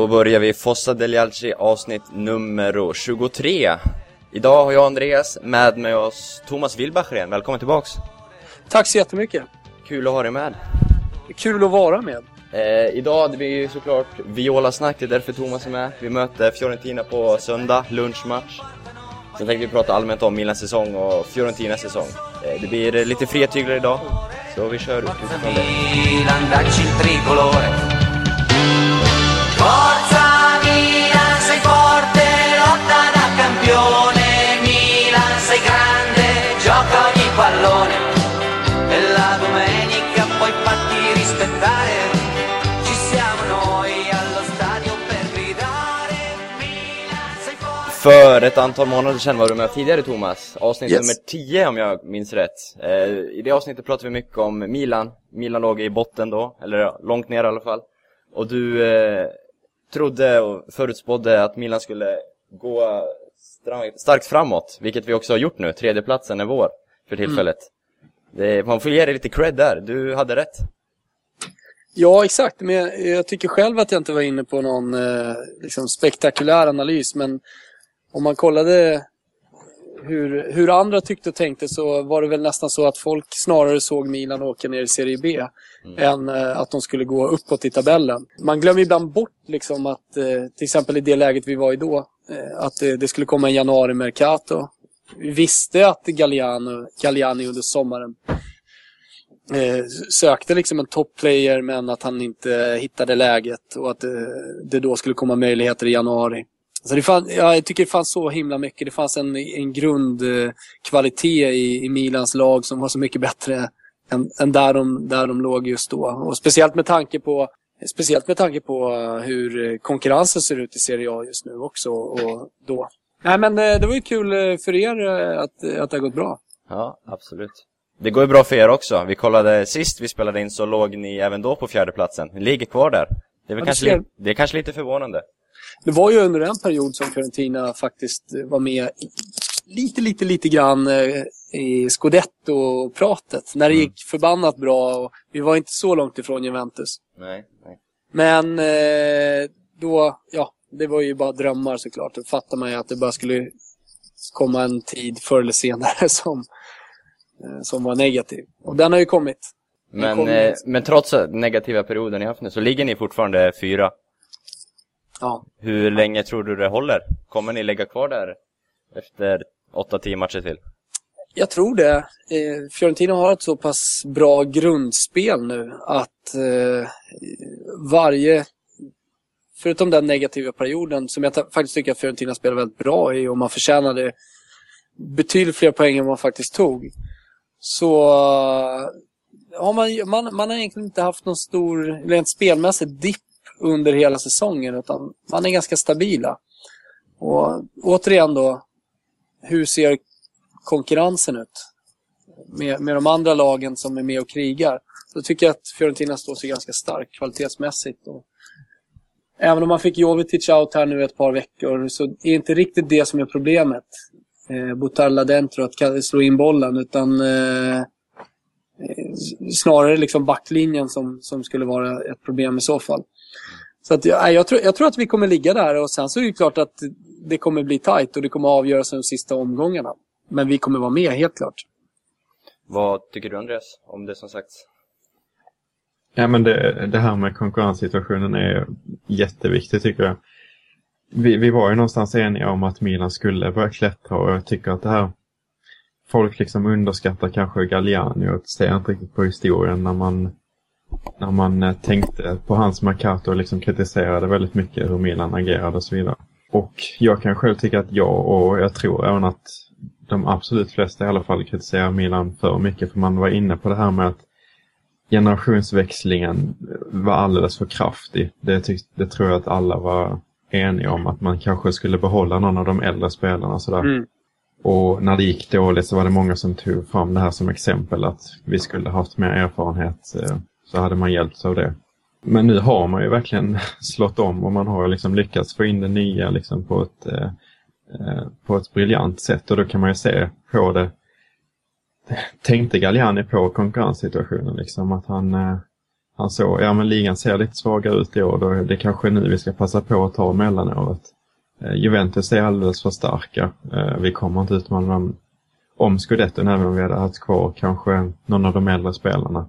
Då börjar vi Fossa del Jalci avsnitt nummer 23. Idag har jag Andreas med med oss Thomas Wilbacher Välkommen tillbaks! Tack så jättemycket! Kul att ha dig med! Kul att vara med! Eh, idag hade vi såklart Viola-snack, det är därför Thomas är med. Vi möter Fiorentina på söndag, lunchmatch. Sen tänkte vi prata allmänt om Milans säsong och Fiorentinas säsong. Eh, det blir lite fria tyglar idag, så vi kör utifrån det. Milan, dacci il tricolore. Forza Milan, sei forte, lotta da campione. Milan, sei grande, gioca ogni pallone. E la domenica puoi farti rispettare. Ci siamo noi allo stadio per gridare. Milan, sei forte. För ett antal månader sedan var du med tidigare Thomas, avsnitt Yes. nummer 10 om jag minns rätt. Eh, I det avsnittet pratade vi mycket om Milan. Milan låg i botten då, eller långt ner i alla fall. Och du eh, trodde och förutspådde att Milan skulle gå starkt framåt, vilket vi också har gjort nu. Tredjeplatsen är vår för tillfället. Det, man får ge dig lite cred där, du hade rätt. Ja, exakt. Men jag, jag tycker själv att jag inte var inne på någon eh, liksom spektakulär analys. Men om man kollade hur, hur andra tyckte och tänkte så var det väl nästan så att folk snarare såg Milan åka ner i Serie B än eh, att de skulle gå uppåt i tabellen. Man glömmer ibland bort liksom att, eh, till exempel i det läget vi var i då, eh, att det, skulle komma en januari-mercato. Vi visste att Galliano, Galliani under sommaren eh, sökte liksom en topplayer men att han inte hittade läget och att det då skulle komma möjligheter i januari. Så det fann, ja, jag tycker det fanns så himla mycket. Det fanns en, en grundkvalitet i, i Milans lag som var så mycket bättre än, än där, de, där de låg just då. Och speciellt med tanke på Speciellt med tanke på eh, hur konkurrensen ser ut i Serie A just nu också. Och då. Nej, men eh, det var ju kul eh, för er att, att det har gått bra. Ja, absolut. Det går ju bra för er också. Vi kollade sist vi spelade in så låg ni även då på fjärdeplatsen. Ni ligger kvar där. Det är, Ja, kanske, li- det är kanske lite förvånande. Det var ju under en period som Fiorentina faktiskt var med lite, lite, lite grann eh, i Scudetto-pratet. När det Mm. gick förbannat bra och vi var inte så långt ifrån Juventus. Nej, nej. Men eh, då, ja, det var ju bara drömmar såklart. Då fattar man ju att det bara skulle komma en tid förr eller senare som, eh, som var negativ. Och den har ju kommit. Den Men, eh, men trots negativa perioden ni haft nu så ligger ni fortfarande fyra. Ja. Hur länge tror du det håller? Kommer ni lägga kvar där efter 8-10 matcher till? Jag tror det. Eh, Fiorentina har ett så pass bra grundspel nu att eh, varje, förutom den negativa perioden, som jag faktiskt tycker att Fiorentina spelar väldigt bra i och man förtjänade betydligt fler poäng än man faktiskt tog. Så har man, man, man har egentligen inte haft någon stor, rent spelmässigt, dipp under hela säsongen utan man är ganska stabila. Och återigen då, hur ser konkurrensen ut med, med de andra lagen som är med och krigar. Då tycker jag att Fiorentina står sig ganska starkt kvalitetsmässigt. Och även om man fick Jovetic out här nu ett par veckor så är inte riktigt det som är problemet. Eh, Butarla dentro, att slå in bollen, utan eh, eh, snarare liksom backlinjen som, som skulle vara ett problem i så fall. Så att, ja, jag, tror, jag tror att vi kommer ligga där och sen så är det klart att det kommer bli tight och det kommer avgöras de sista omgångarna. Men vi kommer vara med, helt klart. Vad tycker du Andreas om det som sagts? Ja, men det, det här med konkurrenssituationen är jätteviktigt tycker jag. Vi, vi var ju någonstans eniga om att Milan skulle börja klättra och jag tycker att det här folk liksom underskattar kanske Galliani och ser inte riktigt på historien när man när man eh, tänkte på hans Mercato och liksom kritiserade väldigt mycket hur Milan agerade och så vidare. Och jag kan själv tycka att jag och jag tror även att de absolut flesta i alla fall kritiserar Milan för mycket för man var inne på det här med att generationsväxlingen var alldeles för kraftig. Det, tyck, det tror jag att alla var eniga om att man kanske skulle behålla någon av de äldre spelarna. Sådär. Mm. Och när det gick dåligt så var det många som tog fram det här som exempel att vi skulle haft mer erfarenhet eh, så hade man hjälpts av det. Men nu har man ju verkligen slått om och man har liksom lyckats få in det nya liksom på ett, eh, eh på ett briljant sätt och då kan man ju se på det tänkte Galliani på konkurrenssituationen liksom att han, eh, han såg, ja men ligan ser lite svagare ut i år, då är det kanske nu vi ska passa på att ta mellanåret. Eh, Juventus är alldeles för starka. Eh, vi kommer inte utmana dem om scudetton även om vi hade haft kvar kanske någon av de äldre spelarna.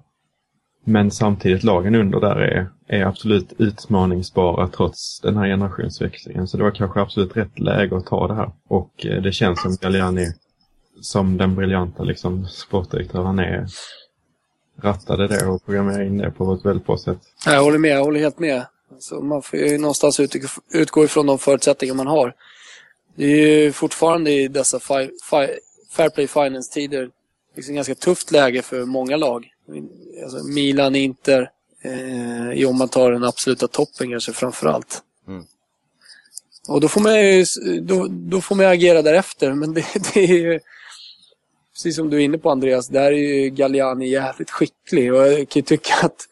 Men samtidigt lagen under där är, är absolut utmaningsbara trots den här generationsväxlingen. Så det var kanske absolut rätt läge att ta det här. Och eh, det känns som Galliani, som den briljanta liksom, sportdirektör han är, rattade det och programmerade in det på ett väldigt bra sätt. Jag håller med, jag håller helt med. Alltså, man får ju någonstans utgå ifrån de förutsättningar man har. Det är ju fortfarande i dessa fi, fi, Fair Play Finance-tider liksom ganska tufft läge för många lag. Alltså Milan, Inter, eh, om man tar den absoluta toppen kanske framför allt. Mm. Och då får man ju då, då får man agera därefter. Men det, det är ju, precis som du är inne på Andreas, där är ju Galliani jävligt skicklig. Och jag kan ju tycka att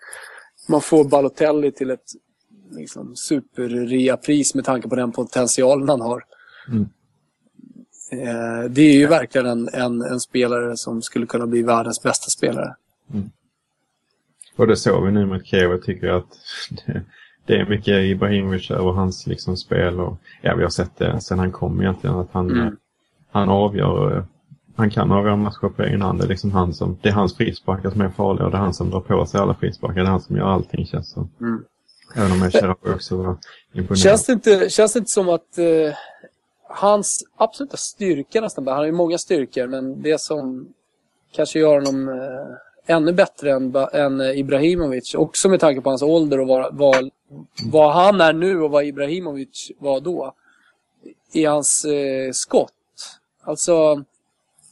man får Balotelli till ett liksom, superreapris med tanke på den potentialen han har. Mm. Eh, det är ju verkligen en, en, en, spelare som skulle kunna bli världens bästa spelare. Mm. Och det såg vi nu med Kiev. Jag tycker att det, det, är mycket Ibrahimovic över hans liksom, spel. Och, ja, vi har sett det sen han kom egentligen. Att han, mm. han avgör han kan avgöra matcher på egen hand. Det är, liksom han som, det är hans frisparkar som är farliga och det är han som drar på sig alla frisparkar. Det är han som gör allting känns som. Mm. Även om jag också var imponerad. Känns det inte, känns det inte som att eh, hans absoluta styrka nästan, han har ju många styrkor, men det som kanske gör honom eh, ännu bättre än, än Ibrahimovic, också med tanke på hans ålder och vad, vad, vad han är nu och vad Ibrahimovic var då, är hans eh, skott. Alltså,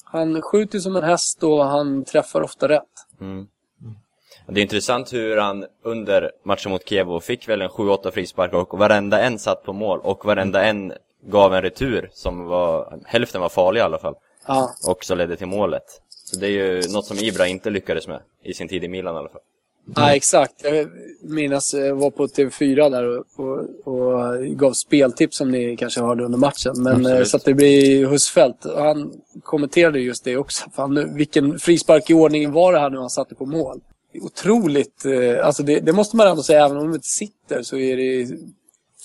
han skjuter som en häst och han träffar ofta rätt. Mm. Det är intressant hur han under matchen mot Kiev fick väl en 7-8 frisparkar och varenda en satt på mål och varenda en gav en retur som var, hälften var farlig i alla fall. Ja. Och så ledde till målet. Så det är ju något som Ibra inte lyckades med i sin tid i Milan i alla fall. Ja, exakt. Jag minns, jag var på TV4 där och, och, och, gav speltips som ni kanske hörde under matchen. Men Absolut. så att det blir Husfeldt. Och han kommenterade just det också. Fan, vilken frispark i ordningen var det här nu han satte på mål? Otroligt. Eh, alltså det, det måste man ändå säga, även om de inte sitter så är det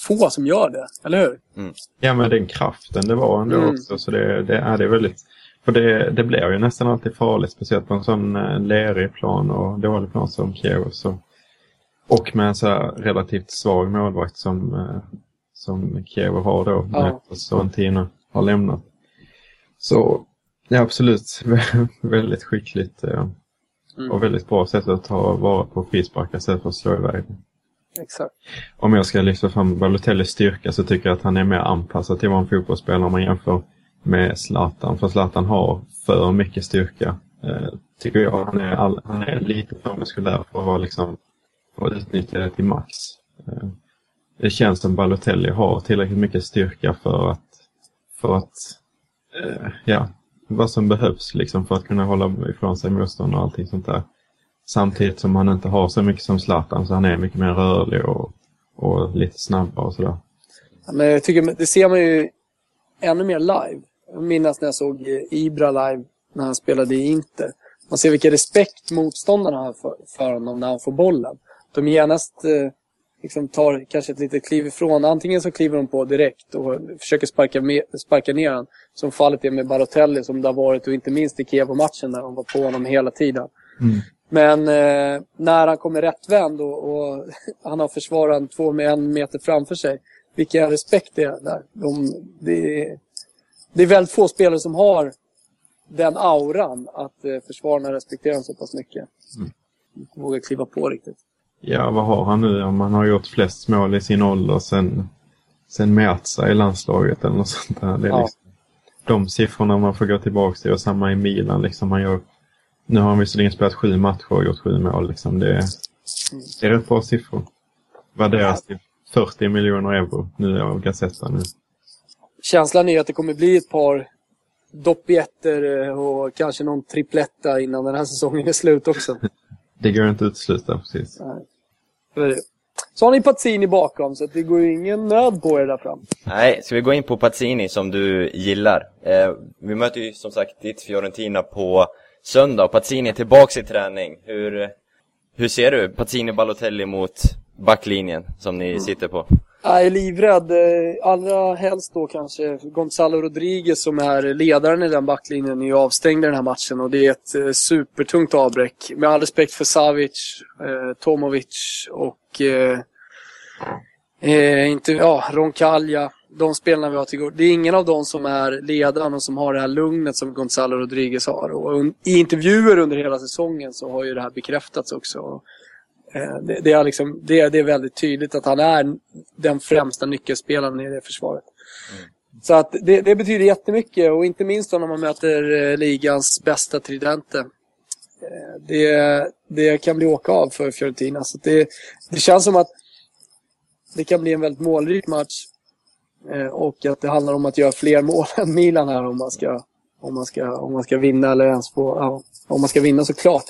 få som gör det, eller hur? Mm. Ja, men den kraften det var ändå mm. också. Så det, det, är det väldigt... För det, det blir ju nästan alltid farligt, speciellt på en sån eh, lerig plan och dålig plan som Kiev. Och med en så relativt svag målvakt som, eh, som Kiev har då, ja. Sorrentino har lämnat. Så ja, absolut väldigt skickligt eh, mm. och väldigt bra sätt att ta vara på frisparkar istället för att slå iväg. Exakt. Om jag ska lyfta fram Balotellis styrka så tycker jag att han är mer anpassad till vad en fotbollsspelare om man jämför med Zlatan. För Zlatan har för mycket styrka. Eh, tycker jag. Han är, all, han är lite för muskulär för att, vara liksom, för att utnyttja det till max. Eh, det känns som Balotelli har tillräckligt mycket styrka för att, för att eh, ja, vad som behövs liksom för att kunna hålla ifrån sig motstånd och allting sånt där. Samtidigt som han inte har så mycket som Zlatan så han är mycket mer rörlig och, och lite snabbare och sådär. Men jag tycker, det ser man ju ännu mer live. Jag minns när jag såg Ibra live när han spelade i Inter. Man ser vilken respekt motståndarna har för, för honom när han får bollen. De genast eh, liksom tar kanske ett litet kliv ifrån. Antingen så kliver de på direkt och försöker sparka, med, sparka ner honom. Som fallet är med Barotelli som det har varit och inte minst i Kiev-matchen där de var på honom hela tiden. Mm. Men eh, när han kommer rättvänd och, och han har försvararen två med en meter framför sig. Vilken respekt det är där. De, det, är, det är väldigt få spelare som har den auran att eh, försvararna respekterar honom så pass mycket. Mm. Vågar kliva på riktigt. Ja, vad har han nu? Om han har gjort flest mål i sin ålder sen, sen Mertza i landslaget eller något sånt där. Det är ja. liksom, de siffrorna man får gå tillbaka till och samma i Milan. Liksom, han gör nu har han visserligen spelat sju matcher och gjort sju mål. Liksom. Det, är, det är rätt bra siffror. Värderas till 40 miljoner euro nu av Gazzetta. Nu. Känslan är att det kommer bli ett par doppietter eh, och kanske någon tripletta innan den här säsongen är slut också. det går inte att utesluta, precis. Nej. Så har ni Pazzini bakom, så det går ju ingen nöd på er där fram. Nej, ska vi gå in på Pazzini som du gillar? Eh, vi möter ju som sagt ditt Fiorentina på söndag och Pazzini är tillbaks i träning. Hur, Hur ser du Pazzini Balotelli mot backlinjen som ni sitter på? Jag är livrädd. Eh, allra helst då kanske Gonzalo Rodriguez som är ledaren i den backlinjen är avstängd i den här matchen och det är ett eh, supertungt avbräck. Med all respekt för Savic, eh, Tomovic och eh, eh, inte, ja, Roncaglia. De spelarna vi har till Det är ingen av dem som är ledaren och som har det här lugnet som Gonzalo Rodriguez har. Och i intervjuer under hela säsongen så har ju det här bekräftats också. Eh, Det, det, är liksom, det, det är väldigt tydligt att han är den främsta nyckelspelaren i det försvaret. Så att det, det betyder jättemycket och inte minst då när man möter eh, ligans bästa tridente. Eh, Det, det kan bli åka av för Fiorentina. Så det, det känns som att det kan bli en väldigt målrik match. Och att det handlar om att göra fler mål än Milan här om man ska, om man ska, om man ska vinna eller ens få, ja, om man ska vinna såklart.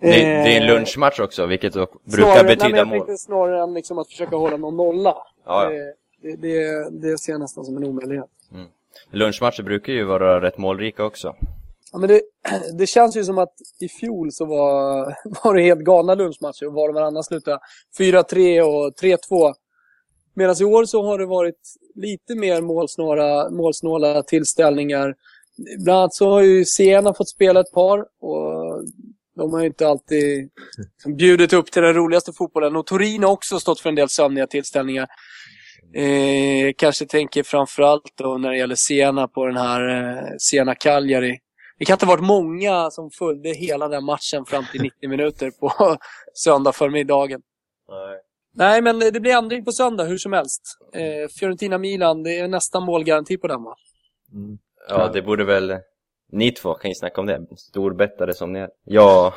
Det, det är en Eh, lunchmatch också, vilket brukar Snarare, nej, men betyda jag mål. tänkte snarare än liksom att försöka hålla någon nolla. Ja, ja. Det, det, det ser jag nästan som en omöjlighet. Lunchmatcher brukar ju vara rätt målrika också. Ja, men det, det känns ju som att i fjol så var, var det helt galna lunchmatcher och var och varannan slutade 4-3 och 3-2. Medan i år så har det varit lite mer målsnåla, målsnåla tillställningar. Bland annat så har ju Siena fått spela ett par och de har ju inte alltid bjudit upp till den roligaste fotbollen. Och Torino har också stått för en del sömniga tillställningar. Eh, kanske tänker framförallt då när det gäller Siena på den här eh, Siena Cagliari. Det kan inte ha varit många som följde hela den matchen fram till 90 minuter på söndag förmiddagen. Nej, men det blir ändring på söndag hur som helst. Eh, Fiorentina-Milan, det är nästan målgaranti på den va? Mm. Ja, det borde väl... Ni två kan ju snacka om det. Storbettare som ni är. Jag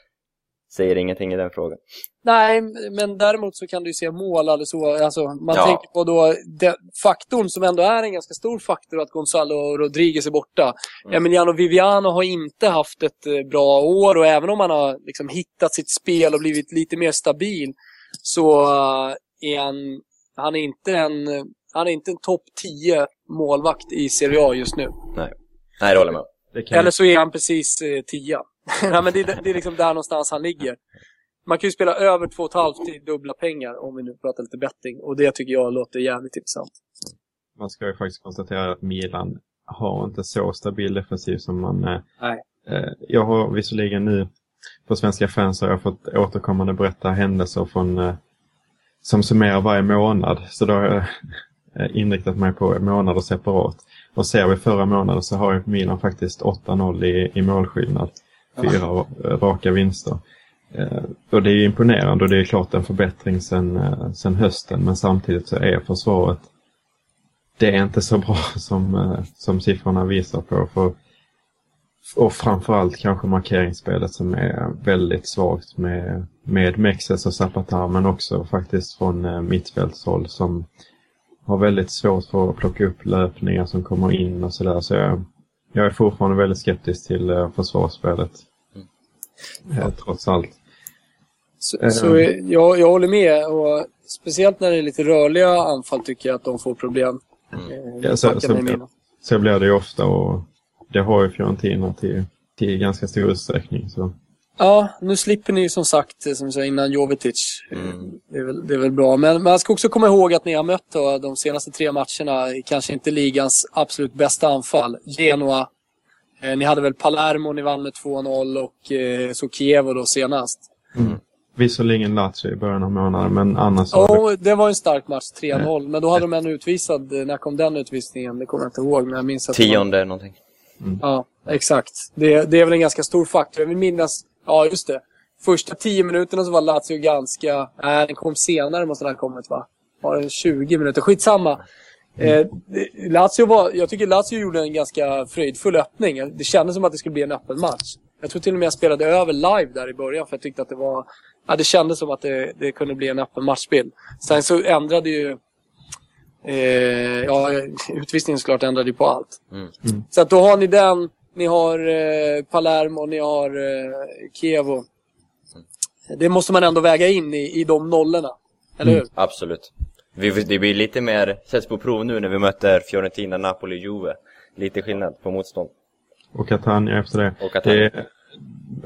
säger ingenting i den frågan. Nej, men däremot så kan du ju se mål alldeles så. Alltså, man Ja. tänker på då den faktorn som ändå är en ganska stor faktor att Gonzalo Rodriguez är borta. Emiliano Viviano har inte haft ett eh, bra år och även om han har liksom hittat sitt spel och blivit lite mer stabil så eh, är han, han är inte en, han är inte en topp 10 målvakt i Serie A just nu. Nej, Nej det håller jag med Eller så är han precis eh, 10. Nej, men det, är- det är liksom där någonstans han ligger. Man kan ju spela över 2,5 till dubbla pengar om vi nu pratar lite betting. Och det tycker jag låter jävligt intressant. man ska ju faktiskt konstatera att Milan har inte så stabil defensiv som man... eh, Nej. Eh, jag har visserligen nu på Svenska fans har jag fått återkommande berätta händelser från eh, som summerar varje månad. Så då har jag eh, inriktat mig på månader separat. Och ser vi förra månaden så har Milan faktiskt 8-0 i, i målskillnad. Fyra eh, raka vinster. Eh, och det är ju imponerande och det är klart en förbättring sen, eh, sen hösten. Men samtidigt så är försvaret det är inte så bra som, eh, som siffrorna visar på. För, och framförallt kanske markeringsspelet som är väldigt svagt med, med Mexes och Zapatar men också faktiskt från eh, mittfältshåll som har väldigt svårt för att plocka upp löpningar som kommer in och sådär. Så jag, jag är fortfarande väldigt skeptisk till eh, försvarsspelet. Eh, trots allt. Så, Eh. så jag, jag håller med. Och speciellt när det är lite rörliga anfall tycker jag att de får problem. Eh, Ja, så- så- Milan. Så blir det ju ofta och det har ju Fiorentina till, till ganska stor utsträckning. Så. Ja, nu slipper ni ju som sagt, eh, som jag sa innan, Jovetic. Eh, Mm. Det, är väl, det är väl bra. Men man ska också komma ihåg att ni har mött då, de senaste tre matcherna, kanske inte ligans absolut bästa anfall. Genoa. Eh, ni hade väl Palermo, ni vann med 2-0 och eh, så Kiev då senast. Visserligen Lazio i början av månaden men annars så har det Ja, det var en stark match, 3-0. Men då hade de en utvisad. Eh, När kom den utvisningen? Det kommer jag inte ihåg, men jag minns att... det var- Tionde någonting. Ja, exakt. Det, det är väl en ganska stor faktor. Jag vill minnas... Ja, just det. Första tio minuterna så var Lazio ganska... Nej, den kom senare måste den ha kommit va? Var det 20 minuter? Skitsamma. Eh, det- Lazio var, jag tycker Lazio gjorde en ganska fröjdfull öppning. Det kändes som att det skulle bli en öppen match. Jag tror till och med jag spelade över live där i början för jag tyckte att det var... Ja, det kändes som att det, det kunde bli en öppen matchbild. Sen så ändrade ju... Eh, ja, utvisningen såklart ändrade ju på allt. Så att då har ni den, ni har eh, Palermo, ni har eh, Kievo. Det måste man ändå väga in i, i de nollorna. Eller hur? Absolut. Vi, det blir lite mer, sätts på prov nu när vi möter Fiorentina, Napoli, Juve. Lite skillnad på motstånd. och Catania efter det. Och Catania. det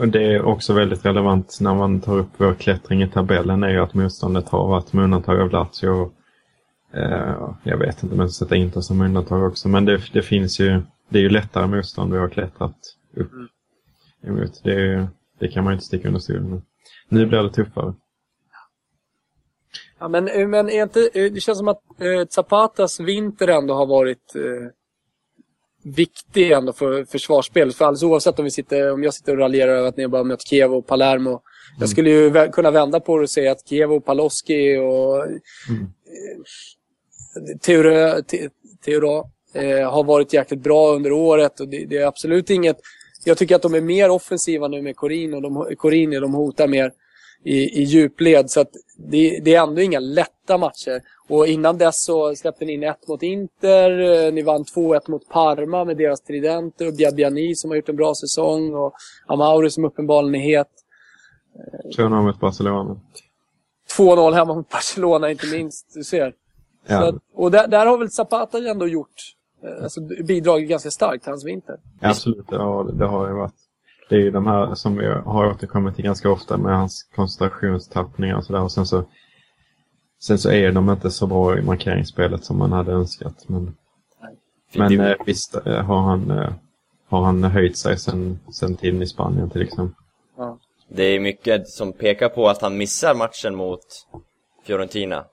det är också väldigt relevant när man tar upp vår klättring i tabellen är ju att motståndet har varit med undantag av Lazio. Eh, jag vet inte om jag ska sätta Inter som undantag också, men det, det finns ju, det är ju lättare motstånd vi har klättrat upp Mm. emot. Det, det kan man inte sticka under stol med. Nu blir det tuffare. Ja, men, eh, men är inte, eh, det känns som att eh, Zapatas vinter ändå har varit eh, viktig ändå för försvarsspelet. För alldeles oavsett om, vi sitter, om jag sitter och raljerar över att ni bara mött Kiev och Palermo. Jag skulle ju kunna vända på det och säga att Kiev och Paloski och Mm. eh, Teora, te, Teora eh, har varit jäkligt bra under året. Och det, det är absolut inget... Jag tycker att de är mer offensiva nu med Corin och de, Corin, de hotar mer i, i djupled. Så det, det är ändå inga lätta matcher. Och innan dess så släppte ni in ett mot Inter. eh, Ni vann 2-1 mot Parma med deras tridenter. Och Biabiani som har gjort en bra säsong. Och Amauri som uppenbarligen är het. 2-0 mot Barcelona. 2-0 hemma mot Barcelona inte minst. Du ser. Ja, att, och där, där har väl Zapata ändå gjort, alltså bidragit ganska starkt till hans vinter. absolut, det har, det har ju varit. Det är ju de här som vi har återkommit till ganska ofta med hans koncentrationstappningar och sådär. Och sen så, sen så är de inte så bra i markeringsspelet som man hade önskat. Men, men det, eh, visst eh, har han, eh, har han höjt sig sen, sen tiden i Spanien till exempel. Ja. det är mycket som pekar på att han missar matchen mot Fiorentina.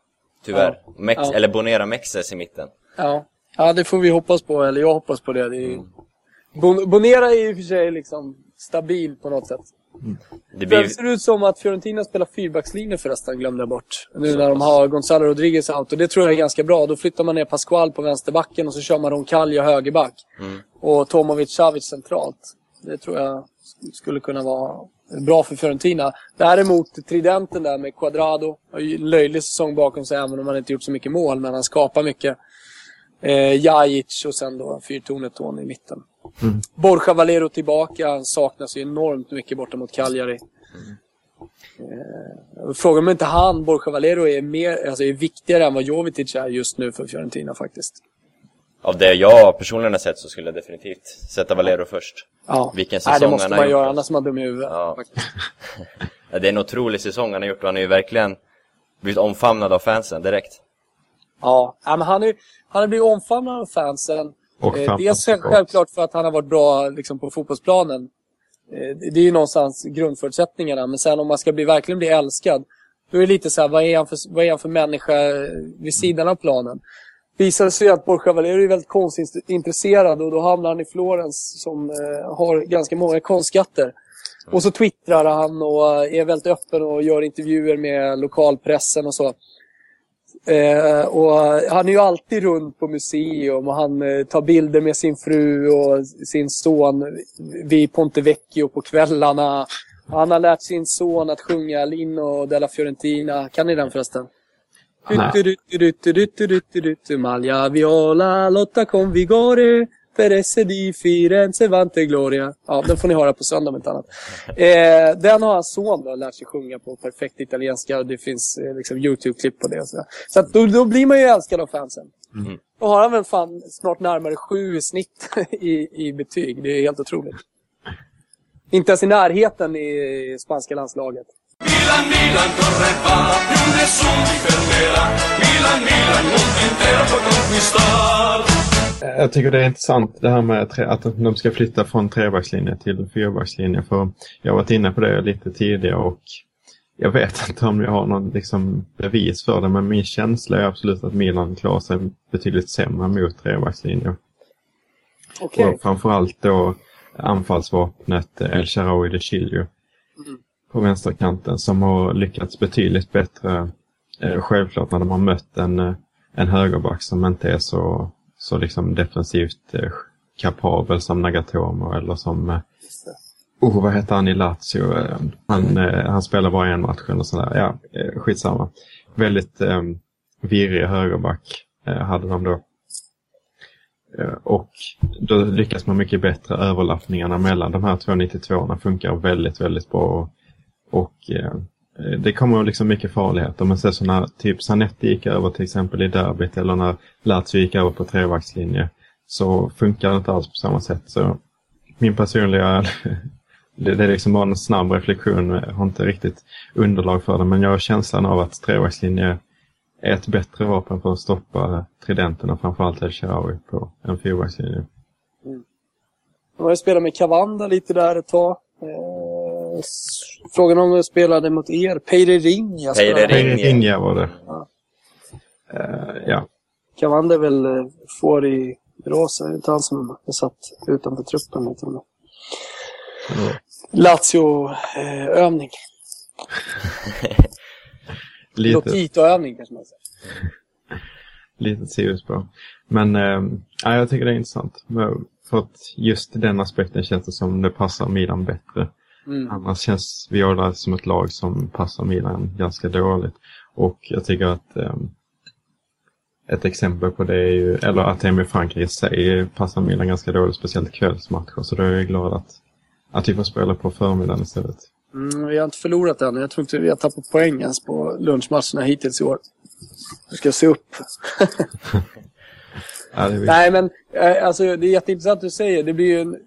Tyvärr. Mex, Ja. Eller Bonera Mexes i mitten. Ja. Ja, det får vi hoppas på. Eller jag hoppas på det. det är, Mm. Bon- Bonera är i och för sig liksom stabil på något sätt. Det Det blir, ser ut som att Fiorentina spelar fyrbackslinje förresten, glömde jag bort. Nu när de har Gonzalo Rodriguez out. Och det tror jag är ganska bra. Då flyttar man ner Pascual på vänsterbacken och så kör man Roncalio högerback. Mm. Och Tomovic Savic centralt. Det tror jag sk- skulle kunna vara bra för Fiorentina. Däremot tridenten där med Quadrado. Har ju löjlig säsong bakom sig även om han inte gjort så mycket mål. Men han skapar mycket. Eh, Jajic och sen då fyrtornet Tony i mitten. Mm. Borja Valero tillbaka. Han saknas ju enormt mycket borta mot Cagliari. Eh, frågan om inte han, Borja Valero, är, mer, alltså är viktigare än vad Jovetic är just nu för Fiorentina faktiskt. av det jag personligen har sett så skulle jag definitivt sätta Valero först. Ja. Vilken Nej, det säsong måste han har man gjort. göra, annars är man dum i huvudet. Ja. Ja, det är en otrolig säsong han har gjort och han har ju verkligen blivit omfamnad av fansen direkt. Ja, ja men han, är, han har blivit omfamnad av fansen. Och Eh, dels självklart för att han har varit bra liksom, på fotbollsplanen. Eh, det är ju någonstans grundförutsättningarna. Men sen om man ska bli, verkligen bli älskad. Då är det lite så här, vad är han för, vad är han för människa vid sidan av planen? Visar sig att Borja Valero är väldigt konstintresserad och då hamnar han i Florens som eh, har ganska många konstskatter. Och så twittrar han och är väldigt öppen och gör intervjuer med lokalpressen och så. Eh, och han är ju alltid runt på museum och han eh, tar bilder med sin fru och sin son vid Ponte Vecchio på kvällarna. Han har lärt sin son att sjunga Lino della Fiorentina. Kan ni den förresten? Maglia viola lotta con vigore per esse di Firenze vante gloria. Ja, den får ni höra på söndag om inte annat. Eh, den har hans son då lärt sig sjunga på perfekt italienska och det finns eh, liksom YouTube-klipp på det. Och så så att då, då blir man ju älskad av fansen. Mm. Då har han väl fan snart närmare sju i snitt i, i betyg. Det är helt otroligt. Inte ens i närheten i spanska landslaget. Milan, Milan, corre va, più nessuno ti fermerà. Milan, Milan, mondo intero può conquistar. Jag tycker det är intressant det här med att de ska flytta från trebackslinje till fyrbackslinje. För jag har varit inne på det lite tidigare och jag vet inte om jag har någon liksom bevis för det. Men min känsla är absolut att Milan klarar sig betydligt sämre mot trebackslinje. Okej. Och framförallt då anfallsvapnet El Shaarawy de Chilio Mm. på vänsterkanten som har lyckats betydligt bättre. Eh, självklart när de har mött en, eh, en högerback som inte är så, så liksom defensivt eh, kapabel som Nagatomo eller som eh. Oh, vad heter han i Lazio? Eh, Han, eh, han spelar bara en match eller sådär. Ja, eh, skitsamma. Väldigt eh, virrig högerback eh, hade de då. Eh, och då lyckas man mycket bättre. Överlappningarna mellan de här två 92orna funkar väldigt, väldigt bra. Och eh, det kommer liksom mycket farligheter. Men sen så när typ Sanetti gick över till exempel i derbyt eller när Lazio gick över på trevaktslinje så funkar det inte alls på samma sätt. Så min personliga det, det är liksom bara en snabb reflektion. Jag har inte riktigt underlag för det, men jag har känslan av att trevaktslinje är ett bättre vapen för att stoppa tridenterna, framförallt El Sharawi, på en fyrvägslinje. Nu mm. har jag spelat med Cavanda lite där ett tag. Eh, Frågan om jag spelade mot er. Peire Ring. Jag Peire spelade. Ring. Ring, Ringa var det. Ja. Eh, ja. Cavanda är väl eh, får i rosa. Det är inte han som är satt utanför truppen. Utan Lazio-övning. Lite, Lotito-övning kanske man säger. lite Sirius på. Men ja, jag tycker det är intressant. För att just den aspekten känns det som det passar Milan bättre. Mm. Annars känns Viola som ett lag som passar Milan ganska dåligt. Och jag tycker att ehm, ett exempel på det är ju, eller att Emil Frankrike i sig passar Milan ganska dåligt, speciellt kvällsmatcher. Så då är jag glad att, att vi får spela på förmiddagen istället. Mm, vi har inte förlorat än. Jag tror inte vi har tappat poäng ens på lunchmatcherna hittills i år. Jag ska se upp. Ja. Nej, men eh, alltså, det är jätteintressant du säger. Det blir ju en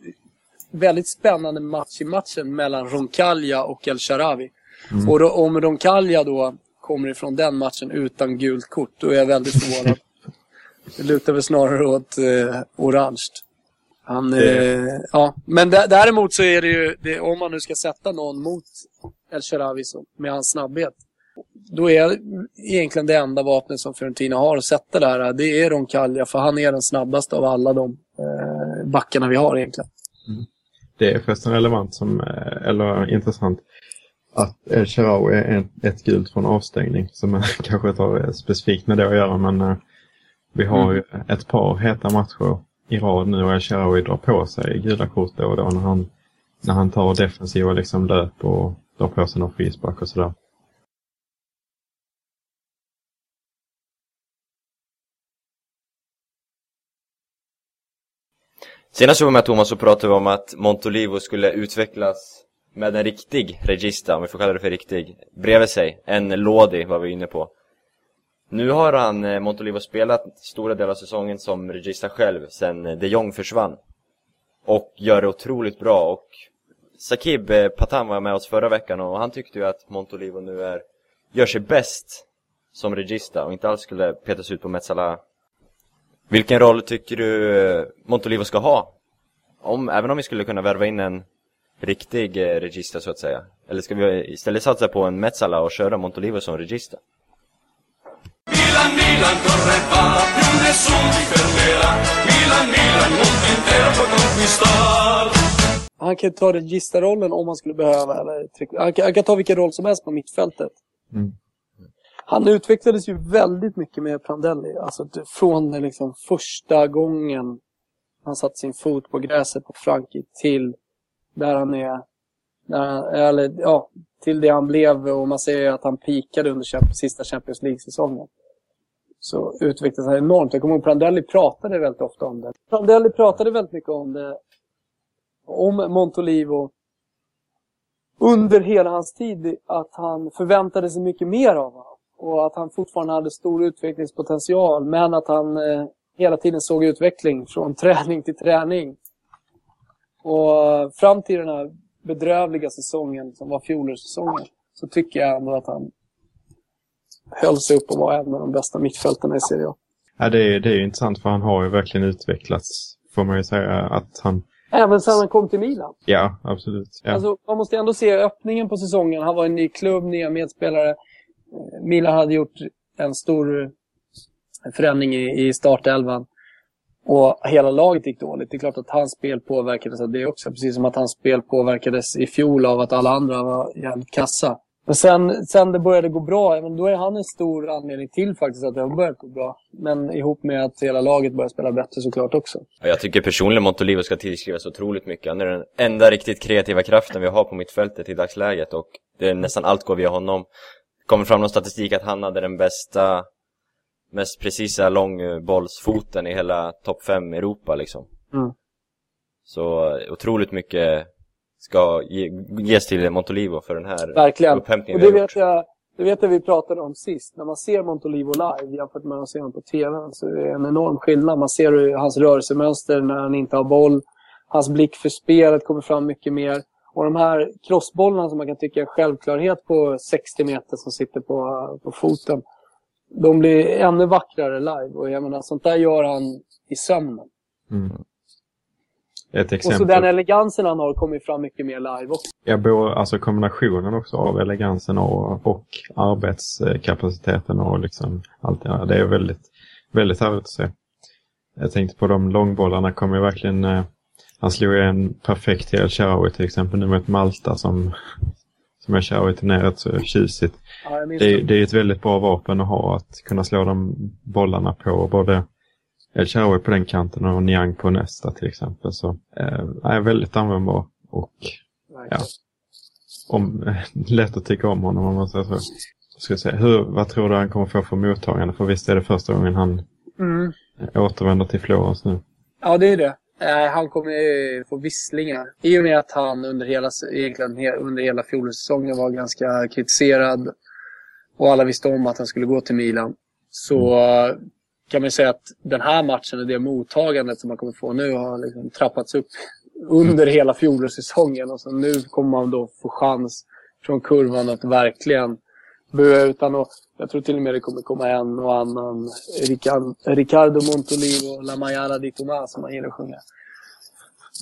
väldigt spännande match i matchen mellan Roncaglia och El Sharawi. Och då, om Roncaglia då kommer ifrån den matchen utan gult kort, då är jag väldigt förvånad. det lutar väl snarare åt eh, orange. Han, eh, ja. Men dä- däremot så är det ju, det, om man nu ska sätta någon mot El Sharawi med hans snabbhet, då är egentligen det enda vapnet som Fiorentina har att sätta där, det är Roncaglia, för han är den snabbaste av alla de eh, backarna vi har egentligen. Det är förresten relevant som, eh, eller intressant, att El Sharawi är ett gult från avstängning som kanske inte har eh, specifikt med det att göra men eh, vi har ju ett par heta matcher i rad nu och El Sharawi drar på sig gula kort då och då när han, när han tar defensiva liksom löp och drar på sig någon frispark och sådär. Senast jag var med Thomas så pratade vi om att Montolivo skulle utvecklas med en riktig regista, om vi får kalla det för riktig, bredvid sig. En Lodi var vi inne på. Nu har han, eh, Montolivo, spelat stora delar av säsongen som regista själv sen eh, de Jong försvann. Och gör det otroligt bra och Sakib eh, Patan var med oss förra veckan och han tyckte ju att Montolivo nu är, gör sig bäst som regista och inte alls skulle petas ut på Metsala vilken roll tycker du eh, Montolivo ska ha? Om, även om vi skulle kunna värva in en riktig eh, regista så att säga. Eller ska vi istället satsa på en Metsala och köra Montolivo som regista? Milan, Milan, corre va, più nessuno ti fermerà. Milan, Milan, mondo intero può conquistar. Han kan ta registerrollen om han skulle behöva. Eller, han, kan, han kan ta vilken roll som helst på mittfältet. Mm. Han utvecklades ju väldigt mycket med Prandelli. Alltså från liksom första gången han satte sin fot på gräset på Frankrike till där han är. Där han, eller ja, till det han blev och man ju att han pikade under sista Champions League-säsongen. Så utvecklades han enormt. Jag kommer ihåg Prandelli pratade väldigt ofta om det. Prandelli pratade väldigt mycket om det. Om Montolivo under hela hans tid att han förväntade sig mycket mer av honom. Och att han fortfarande hade stor utvecklingspotential. Men att han eh, hela tiden såg utveckling från träning till träning. Och fram till den här bedrövliga säsongen som var fjolårssäsongen. Så tycker jag ändå att han höll sig upp och var en av de bästa mittfältarna i Serie A. Ja, det, är, det är intressant för han har ju verkligen utvecklats, får man ju säga, att han, Även sedan han kom till Milan. ja absolut. Ja. Alltså, man måste ändå se öppningen på säsongen. Han var en ny klubb, nya medspelare. Mila Milan hade gjort en stor förändring i, i startelvan. Och hela laget gick dåligt. Det är klart att hans spel påverkades av det också. Precis som att hans spel påverkades i fjol av att alla andra var jävligt kassa. Men sen, sen det började gå bra, men då är han en stor anledning till faktiskt att det har börjat gå bra. Men ihop med att hela laget börjar spela bättre såklart också. Jag tycker personligen Montolivo ska tillskrivas otroligt mycket. Han är den enda riktigt kreativa kraften vi har på mittfältet i dagsläget och det är nästan allt går via honom. Kommer fram någon statistik att han hade den bästa, mest precisa långbollsfoten i hela topp 5 Europa liksom. Mm. Så otroligt mycket ska ge, ges till Montolivo för den här Verkligen. upphämtningen Och det vet, jag, det vet jag vi pratade om sist. När man ser Montolivo live jämfört med att se honom på TV så är det en enorm skillnad. Man ser hur hans rörelsemönster när han inte har boll. Hans blick för spelet kommer fram mycket mer. Och de här crossbollarna som man kan tycka är självklarhet på 60 meter som sitter på, på foten. De blir ännu vackrare live. Och jag menar, sånt där gör han i sömnen. Mm. Ett Och så exempel. den elegansen han har kommer fram mycket mer live också. Jag bor, alltså kombinationen också av elegansen och, och arbetskapaciteten och liksom allt det. Det är väldigt, väldigt härligt att se. Jag tänkte på de långbollarna kommer verkligen... Han slog en perfekt till El Shaarawy till exempel nu mot Malta som, som El Shaarawy ner rätt så tjusigt. Ja, Det, det. är ett väldigt bra vapen att ha att kunna slå de bollarna på både El Shaarawy på den kanten och Niang på nästa till exempel. Så eh, är väldigt användbar och Verkligen. om, lätt att tycka om honom om man säger så. Ska jag säga, hur, vad tror du han kommer få för mottagande? För visst är det första gången han Mm. återvänder till Florens nu. Ja, det är det. Eh, han kommer ju få visslingar. I och med att han under hela, egentligen under hela fjolårssäsongen var ganska kritiserad och alla visste om att han skulle gå till Milan. Så eh, kan man säga att den här matchen och det mottagandet som man kommer få nu har liksom trappats upp under hela fjolårssäsongen. Och så nu kommer man då få chans från kurvan att verkligen bua utan och jag tror till och med det kommer komma en och annan Rican- Ricardo Montolivo, La Maiara di Tomás som man gillar att sjunga.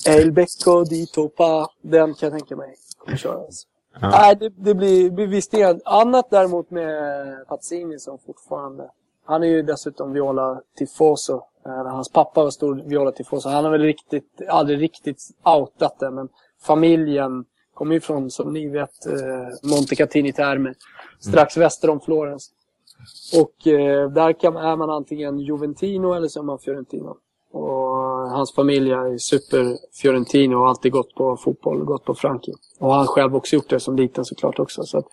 El Becco di Topa, den kan jag tänka mig kommer köras. Ja. Nej, det, det blir, blir visst det. Annat däremot med Pazzini som fortfarande... Han är ju dessutom Viola Tifoso. Eh, Hans pappa var stor Viola Tifoso. Han har väl riktigt, aldrig riktigt outat det, men familjen kommer ju från, som ni vet, eh, Montecatini Terme. Strax väster om Florens. Och eh, där kan, är man antingen Juventino eller så är man Fiorentino. Och hans familj är super Fiorentino och har alltid gått på fotboll och gått på Frankie. Och han själv också gjort det som liten såklart också. Så att,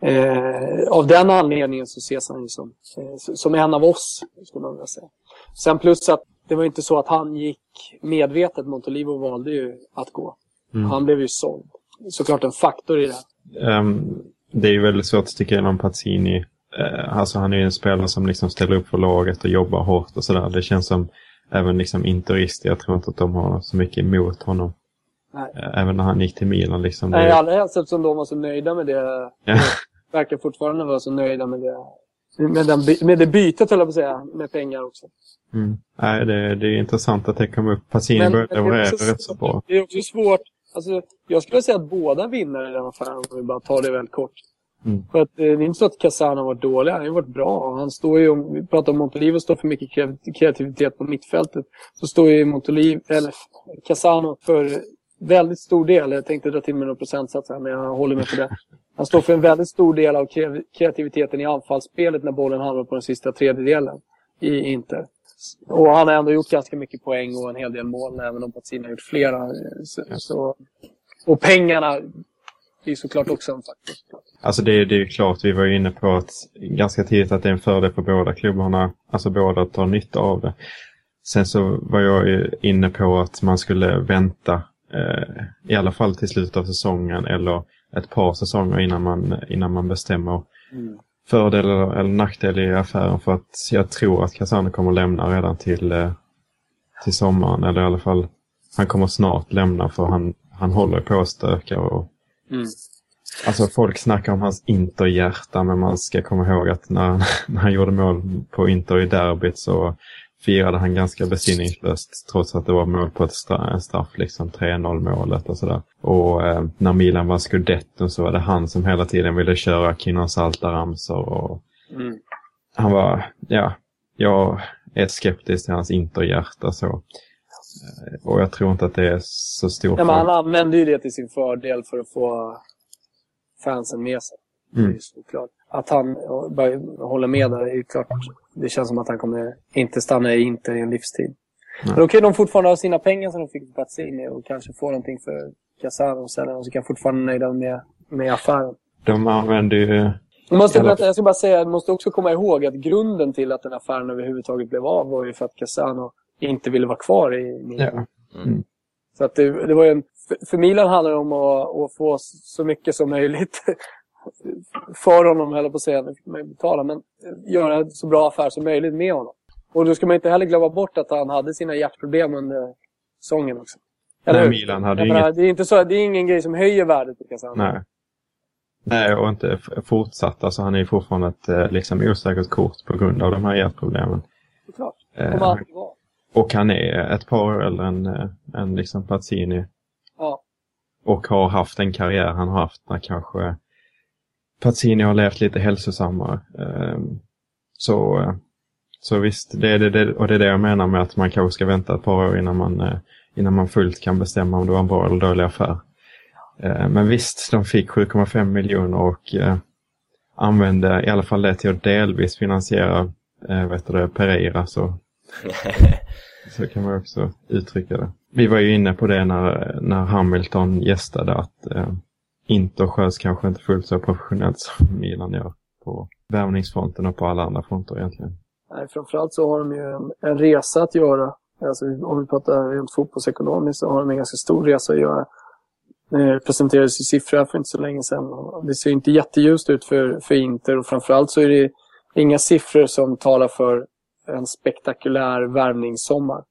eh, av den anledningen så ses han ju som, eh, som en av oss, skulle man vilja säga. Sen plus att det var inte så att han gick medvetet. Montolivo valde ju att gå. Mm. Han blev ju såld. Såklart en faktor i det. Ehm, det är ju väldigt svårt att sticka igenom Pazzini. Uh, alltså han är ju en spelare som liksom ställer upp för laget och jobbar hårt och sådär. Det känns som även liksom interister, jag tror inte att de har så mycket emot honom. Nej. Eh, även när han gick till Milan liksom. Det, Nej, allra helst eftersom de var så nöjda med det. Ja. Verkar fortfarande vara så nöjda med det. Med, den, med det bytet, höll jag på att säga. Med pengar också. mm. Nej, det, det är intressant att det kommer upp. Pazzini är leverera rätt så bra. Det är också svårt. Alltså, jag skulle säga att båda vinner i den affären, om vi bara tar det väldigt kort. Mm. För att, eh, det är inte så att Casano har varit dålig, han har ju varit bra. Han står ju, om vi pratar om Montolivo står för mycket kreat- kreativitet på mittfältet. Så står ju Montolivo, eller Casano för väldigt stor del, jag tänkte dra till med några procentsats här, men jag håller mig på det. Han står för en väldigt stor del av kre- kreativiteten i anfallsspelet när bollen hamnar på den sista tredjedelen i Inter. Och han har ändå gjort ganska mycket poäng och en hel del mål, även om Pazzini har gjort flera. Så, så, och pengarna är såklart också en faktor. Alltså det, det är ju klart, vi var ju inne på att ganska tidigt att det är en fördel för båda klubbarna. Alltså båda tar nytta av det. Sen så var jag ju inne på att man skulle vänta eh, i alla fall till slutet av säsongen eller ett par säsonger innan man, innan man bestämmer fördel eller, eller nackdel i affären. För att jag tror att Casano kommer lämna redan till, eh, till sommaren. Eller i alla fall, han kommer snart lämna för han, han håller på att stöka. Och, Mm. Alltså folk snackar om hans Interhjärta men man ska komma ihåg att när, när han gjorde mål på Inter i derbyt så firade han ganska besinningslöst trots att det var mål på ett straff, liksom 3-0 målet och sådär. Och eh, när Milan var skudetten så var det han som hela tiden ville köra Kinon Salta-ramsor och Mm. han var, ja, jag är skeptisk till hans Interhjärta så. Eh, Och jag tror inte att det är så stor Ja, men han använde ju det till sin fördel för att få fansen med sig. Det är Mm. såklart. Att han håller med där är ju klart. Det känns som att han kommer inte stanna i Inter i en livstid. Men då kan de fortfarande ha sina pengar som de fick på Pazzini och kanske få någonting för Casano sen. Och så kan fortfarande nöjda med, med affären. De använder ju Jag, måste, Eller- jag ska bara säga, jag måste också komma ihåg att grunden till att den affären överhuvudtaget blev av var ju för att Casano inte ville vara kvar i Milan. Ja. Så att det, det var ju en, för- för Milan handlar det om att, att få så mycket som möjligt för honom, höll på att säga, nu fick man ju betala, men göra en så bra affär som möjligt med honom. Och då ska man inte heller glömma bort att han hade sina hjärtproblem under säsongen också. Eller Nej? Milan hade ju menar, inget... det, är inte så, det är ingen grej som höjer värdet på Cassandra. Nej. Nej, och inte fortsatt. Alltså han är ju fortfarande ett eh, liksom osäkert kort på grund av de här hjärtproblemen. Såklart. Eh, Kommer alltid vara. och han är ett par år äldre än, eh, än liksom Pazzini. Ja. Och har haft den karriär han har haft när kanske Pazzini har levt lite hälsosammare. Eh, så, så visst, det är det, och det är det jag menar med att man kanske ska vänta ett par år innan man, eh, innan man fullt kan bestämma om det var en bra eller dålig affär. Eh, men visst, de fick 7,5 miljoner och eh, använde i alla fall det till att delvis finansiera eh, vet du Pereira. Så, så kan man också uttrycka det. Vi var ju inne på det när, när Hamilton gästade att inte Inter sköts kanske inte fullt så professionellt som Milan gör på värvningsfronten och på alla andra fronter egentligen. Nej, framförallt så har de ju en, en resa att göra. Alltså, om vi pratar rent fotbollsekonomiskt så har de en ganska stor resa att göra. Det presenterades ju siffror här för inte så länge sedan. Det ser inte jätteljust ut för, för Inter och framförallt så är det inga siffror som talar för en spektakulär värvningssommar.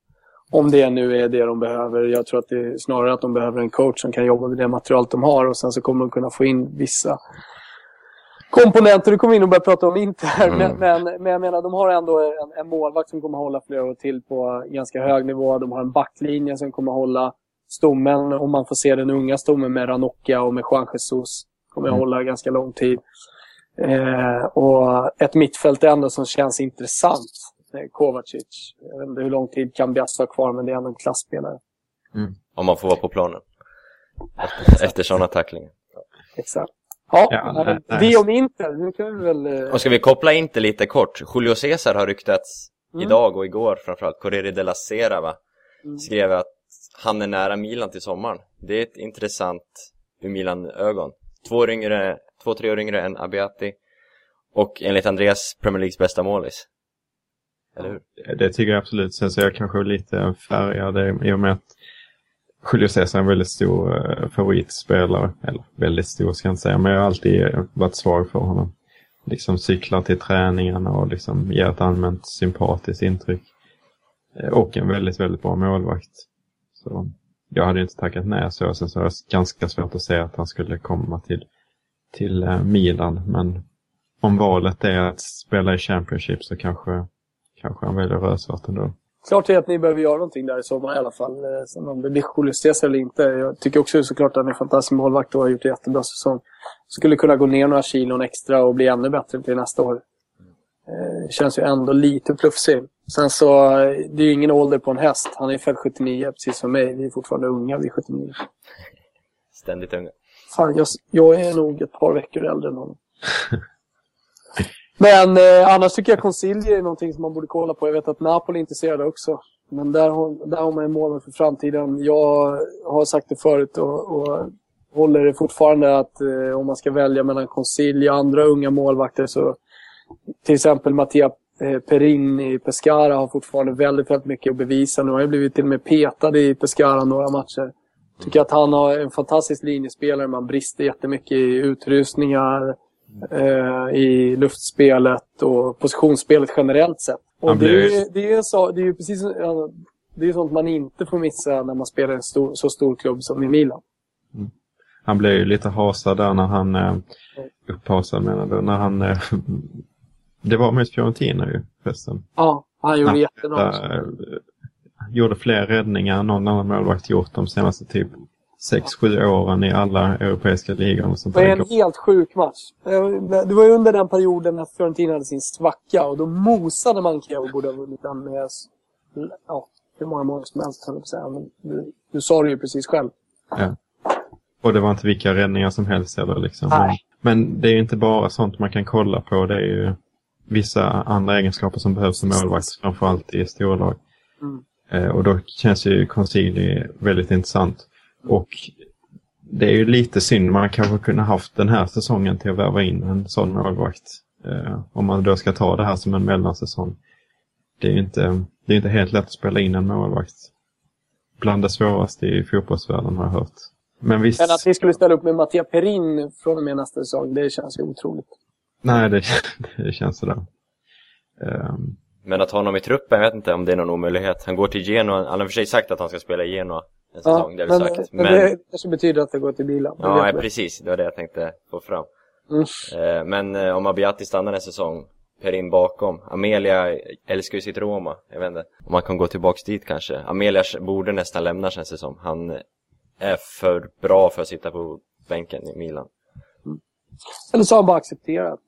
Om det nu är det de behöver. Jag tror att det är snarare att de behöver en coach som kan jobba med det material de har och sen så kommer de kunna få in vissa komponenter. Du kommer in och börjar prata om Inter. Mm. Men, men, men jag menar, de har ändå en, en målvakt som kommer hålla flera år till på ganska hög nivå. De har en backlinje som kommer hålla stommen, om man får se den unga stommen med Ranocchia och med Juan Jesus. Kommer Mm. hålla ganska lång tid. Eh, och ett mittfält ändå som känns intressant. Eh, Kovacic. Jag vet inte hur lång tid kan Bias ha kvar, men det är ändå en klassspelare. Om man får vara på planen. Efter, efter sådana tacklingar. Exakt. Ja, Ja, nej. det om Inter. Nu kan vi väl... Eh, Och ska vi koppla in det lite kort? Julio Cesar har ryktats Mm. idag och igår framförallt. Corriere della Sera va? Mm. skrev att han är nära Milan till sommaren. Det är ett intressant ur Milan-ögon. Två, yngre, två, tre år yngre än Abiati. Och enligt Andreas Premier Leagues bästa målis. Eller hur? Det tycker jag absolut. Sen så är jag kanske lite färgad i och med att Julio Cesar är en väldigt stor eh, favoritspelare. Eller väldigt stor ska jag inte säga, men jag har alltid eh, varit svag för honom. Liksom cyklar till träningarna och liksom ger ett allmänt sympatiskt intryck. Eh, och en väldigt, väldigt bra målvakt. Så jag hade inte tackat nej så. Sen så har jag ganska svårt att säga att han skulle komma till, till Milan. Men om valet är att spela i Championship så kanske, kanske han väljer rödsvart ändå. Klart är att ni behöver göra någonting där i sommar i alla fall. Eh, Sen om det blir Julio Cesar eller inte. Jag tycker också såklart att han är en fantastisk målvakt och har gjort en jättebra säsong. Skulle kunna gå ner några kilon extra och bli ännu bättre till nästa år. Eh, Känns ju ändå lite plufsig. Sen så, eh, det är ju ingen ålder på en häst. Han är född 79, precis som mig. Vi är fortfarande unga, vi är 79. Ständigt unga. Fan, jag, jag är nog ett par veckor äldre än honom. Men eh, annars tycker jag Consiglio är någonting som man borde kolla på. Jag vet att Napoli är intresserade också. Men där har, där har man en mål för framtiden. Jag har sagt det förut och, och håller det fortfarande att eh, om man ska välja mellan Consiglio och andra unga målvakter så till exempel Mattia eh, Perin i Pescara har fortfarande väldigt, väldigt mycket att bevisa. Nu har han blivit till och med petad i Pescara några matcher. Tycker att han har en fantastisk linjespelare. Man brister jättemycket i utrustningar, eh, i luftspelet och positionsspelet generellt sett. Och Han det, är, det, är så, det är ju precis det är sånt man inte får missa när man spelar en stor, så stor klubb som i Milan. Han blev ju lite hasad där när han, eh, upphasad menar du, när han, eh, det var mot Fiorentina ju förresten. Ja, han gjorde jättebra. också. Eh, gjorde fler räddningar än någon annan målvakt gjort de senaste typ 6-7 åren i alla europeiska ligor. Och sånt Det var en helt sjuk match. Eh, Det var under den perioden när Fiorentina hade sin svacka och då mosade man och borde ha vunnit den med ja, hur många mål som helst, höll jag på att säga. Men du, du sa det ju precis själv. Ja. Och det var inte vilka räddningar som helst heller. Liksom. Nej. Men, men det är ju inte bara sånt man kan kolla på. Det är ju vissa andra egenskaper som behövs som målvakt, framförallt i storlag. Mm. Eh, och då känns ju Consigli väldigt intressant. Och det är ju lite synd, man kanske kunde haft den här säsongen till att värva in en sån målvakt. Eh, om man då ska ta det här som en mellansäsong. Det är ju inte, det är inte helt lätt att spela in en målvakt. Bland det svåraste i fotbollsvärlden har jag hört. Men visst, Men att ni skulle ställa upp med Mattia Perin från och med nästa säsong, det känns ju otroligt. nej det, det känns sådär. Um, Men att ha honom i truppen, jag vet inte om det är någon omöjlighet. Han går till Genoa, han har för sig sagt att han ska spela i Genoa en säsong, det har vi sagt. men, det kanske betyder att det går till Milan. Ja, nej, precis. Det var det jag tänkte få fram. Mm. Eh, Men eh, om Abiati stannar en säsong, Perin bakom. Amelia älskar ju sitt Roma, jag vet inte. Om man kan gå tillbaks dit kanske. Amelia borde nästan lämna känns det som. Han är för bra för att sitta på bänken i Milan. Eller så har han bara accepterat.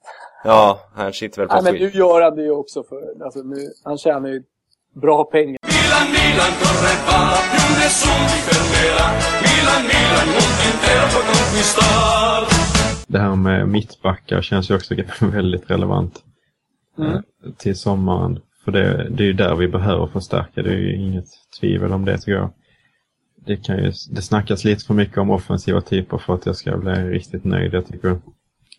Ja, han sitter väl på Nej, men nu gör han det ju också för... Alltså, nu, han tjänar ju bra pengar. Milan, corre va, più nessuno ti fermerà. Milan, Milan, mondo intero può conquistar. Det här med mittbackar känns ju också väldigt relevant eh, till sommaren. För det, det är ju där vi behöver förstärka, det är ju inget tvivel om det tycker jag. Det, kan ju, det snackas lite för mycket om offensiva typer för att jag ska bli riktigt nöjd. Jag tycker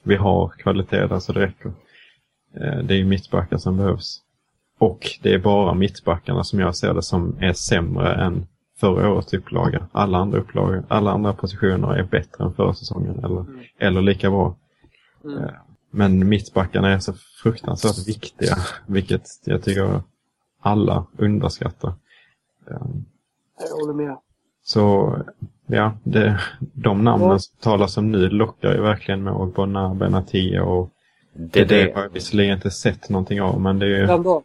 vi har kvalitet där så det räcker. Eh, Det är ju mittbackar som behövs. Och det är bara mittbackarna som jag ser det som är sämre än förra årets upplaga. Alla andra upplagor, alla andra positioner är bättre än förra säsongen eller, eller lika bra. Eh, Men mittbackarna är så fruktansvärt viktiga, vilket jag tycker alla underskattar. Eh, Jag håller med. Så ja, det, de namnen Ja. som talas om nu lockar ju verkligen med Ogbonna, Benatia och Det, det, det, har jag visserligen inte sett någonting av men det är ju Ändå.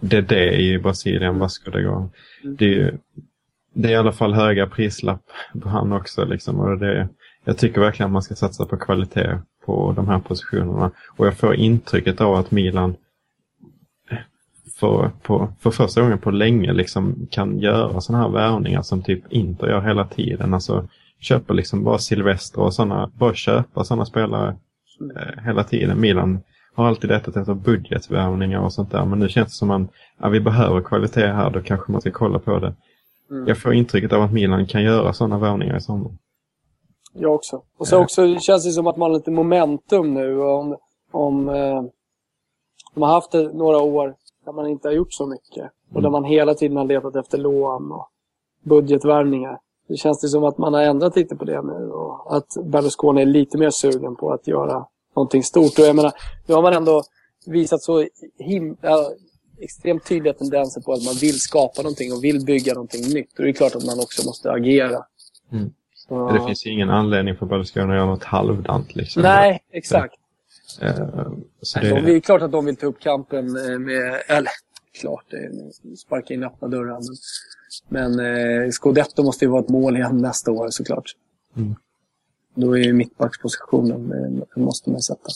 Det, det i Brasilien, Vasco da Gama. Det är ju det är i alla fall höga prislapp på han också. Liksom, och det, jag tycker verkligen att man ska satsa på kvalitet på de här positionerna. Och jag får intrycket av att Milan för, på, för första gången på länge liksom kan göra sådana här värvningar som typ Inter gör hela tiden. Alltså köper liksom bara Silvestre och sådana, bara köpa sådana spelare eh, hela tiden. Milan har alltid letat efter budgetvärvningar och sånt där. Men nu känns det som att ja, vi behöver kvalitet här, då kanske man ska kolla på det. Jag får intrycket av att Milan kan göra sådana värvningar i sommar. Jag också. Och så också känns det som att man har lite momentum nu. Om, om eh, de har haft det några år där man inte har gjort så mycket. Och där man hela tiden har letat efter lån och budgetvärvningar. Det känns det som att man har ändrat lite på det nu. Och att Berlusconi är lite mer sugen på att göra någonting stort. Och jag menar, nu har man ändå visat så him- extremt tydliga tendenser på att man vill skapa någonting och vill bygga någonting nytt. Och det är klart att man också måste agera. Mm. Så, Det finns ju ingen anledning för Berlusconi att göra något halvdant. Liksom. Nej, exakt. Eh, så Det... det, Det är klart att de vill ta upp kampen eh, med... Eller, klart, är sparka in öppna dörrar. Men, men eh, Scudetto måste ju vara ett mål igen nästa år såklart. Mm. Då är ju mittbackspositionen, eh, måste man sätta.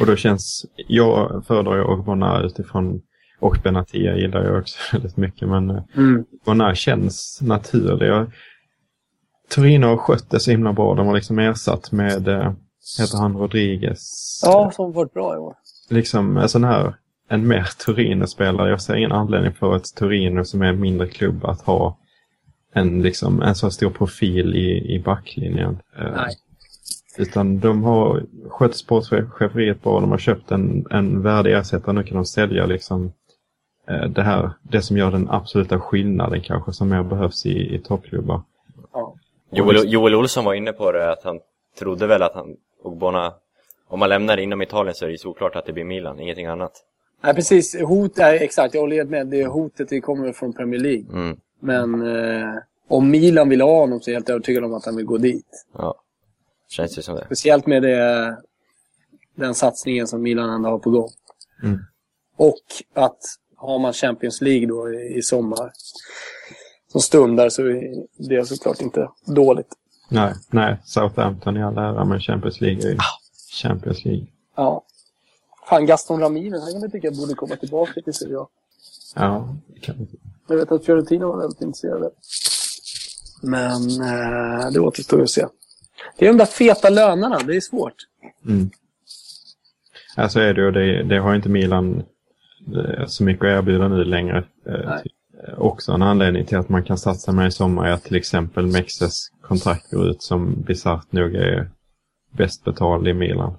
och då känns, jag föredrar ju Ogbonna utifrån, och Benatia gillar jag också väldigt mycket. Men eh, Mm. Ogbonna känns naturlig. Jag, Torino har skött det så himla bra. De har liksom ersatt med, eh, heter han Rodriguez? Ja, som varit bra i år. liksom en sån här, en mer Torino-spelare. Jag ser ingen anledning för ett Torino som är en mindre klubb att ha en, liksom, en så stor profil i, i backlinjen. Eh, Nej. Utan de har skött sportcheferiet bra. De har köpt en, en värdig ersättare. Nu kan de sälja liksom eh, det här, det som gör den absoluta skillnaden kanske som mer behövs i, i toppklubbar. Ja. Joel, Joel Olsson var inne på det, att han trodde väl att han, Ogbonna, om man lämnar inom Italien så är det såklart att det blir Milan, ingenting annat. Nej, precis. Hot, nej, exakt. Jag håller helt med. Det hotet det kommer från Premier League. Mm. Men eh, om Milan vill ha honom så är jag helt övertygad om att han vill gå dit. Ja. Känns ju som det. Speciellt med det, den satsningen som Milan ändå har på gång. Mm. Och att har man Champions League då i, i sommar som stundar så är det såklart inte dåligt. Nej, nej, Southampton i all ära, men Champions League är ju Champions League. Ja. Fan, Gaston Ramirez, han kan jag tycka borde komma tillbaka till Serie A. Ja, det kan vi Jag vet att Fiorentina var väldigt intresserade. Men eh, det återstår att se. Det är de där feta lönerna, det är svårt. Mm. Ja, så är det ju. Det, det har inte Milan eh, så mycket att erbjuda nu längre. Eh, Också en anledning till att man kan satsa mer i sommar är att till exempel Mexes kontrakt går ut som bisarrt nog är bäst betald i Milan.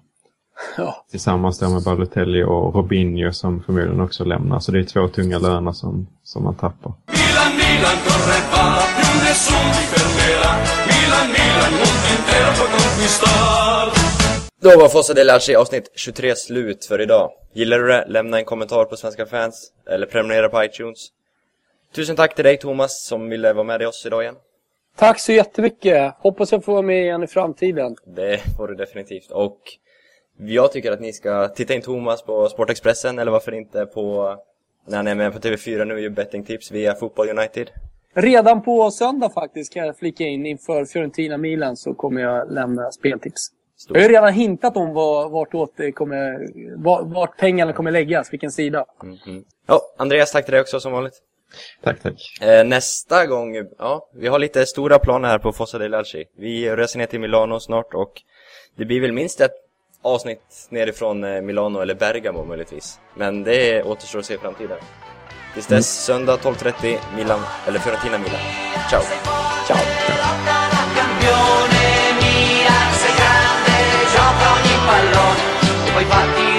Ja, Tillsammans med Balotelli och Robinho som förmodligen också lämnar. Så det är två tunga löner som, som man tappar. Milan, Milan corre va, più nessuno ti fermerà. Milan, Milan, mondo intero conquistar. Då var Fossa del Arci avsnitt 23 slut för idag. Gillar du det? Lämna en kommentar på Svenska fans. Eller prenumerera på iTunes. Tusen tack till dig Thomas som ville vara med oss idag igen. Tack så jättemycket. Hoppas jag får vara med igen i framtiden. Det får du definitivt. Och jag tycker att ni ska titta in Thomas på Sportexpressen, eller varför inte på när han är med på TV4 nu i bettingtips via Fotboll United. Redan på söndag faktiskt kan jag flika in inför Fiorentina-Milan så kommer jag lämna speltips. Stort. Jag har ju redan hintat om var, vartåt det kommer, var, vart pengarna kommer läggas, vilken sida. Mhm. Ja, Andreas, tack till dig också som vanligt. Tack, tack. Eh, nästa gång, ja, vi har lite stora planer här på Fossa del Alci. Vi reser ner till Milano snart och det blir väl minst ett avsnitt nerifrån eh, Milano eller Bergamo möjligtvis. Men det återstår att se i framtiden. Tills dess, söndag 12.30, Milan, eller Fiorentina-Milan. Ciao! Ciao! lotta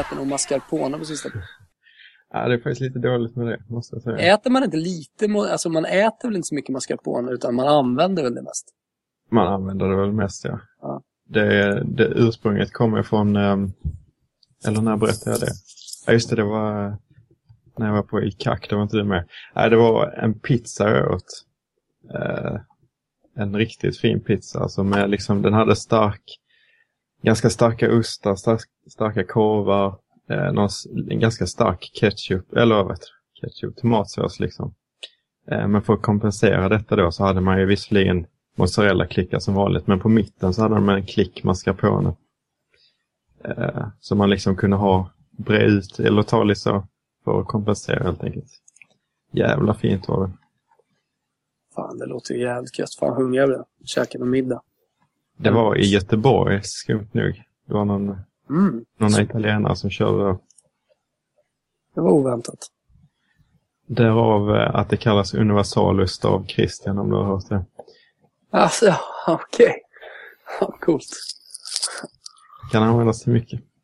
äter nog mascarpone på sista Ja, det är faktiskt lite dåligt med det, måste jag säga. Äter man inte lite, alltså man äter väl inte så mycket mascarpone utan man använder väl det mest. Man använder det väl mest, ja. Ja. Det, det ursprunget kommer från, ehm, eller när berättade jag det? Ja, just det, det var eh, när jag var på ICAC, det var inte du med. Nej, det var en pizza jag åt. Eh, en riktigt fin pizza, alltså med liksom, den hade stark, ganska starka ostar, stark, starka korvar, eh, någon, en ganska stark ketchup, eller vad det? Ketchup, tomatsås liksom. Eh, men för att kompensera detta då så hade man ju visserligen mozzarella-klickar som vanligt, men på mitten så hade man en klick mascarpone. Eh, som man liksom kunde ha bre ut, eller ta lite så, för att kompensera helt enkelt. Jävla fint var det. Fan, det låter ju jävligt gött. Fan, hungrig jag blev. Käka någon middag. Det var i Göteborg, skumt nog. Det var någon, Mm, någon italienare som körde det var oväntat. Därav eh, att det kallas universalust av Christian om du har hört det. Alltså, okej. Ja, coolt. Kan användas till mycket.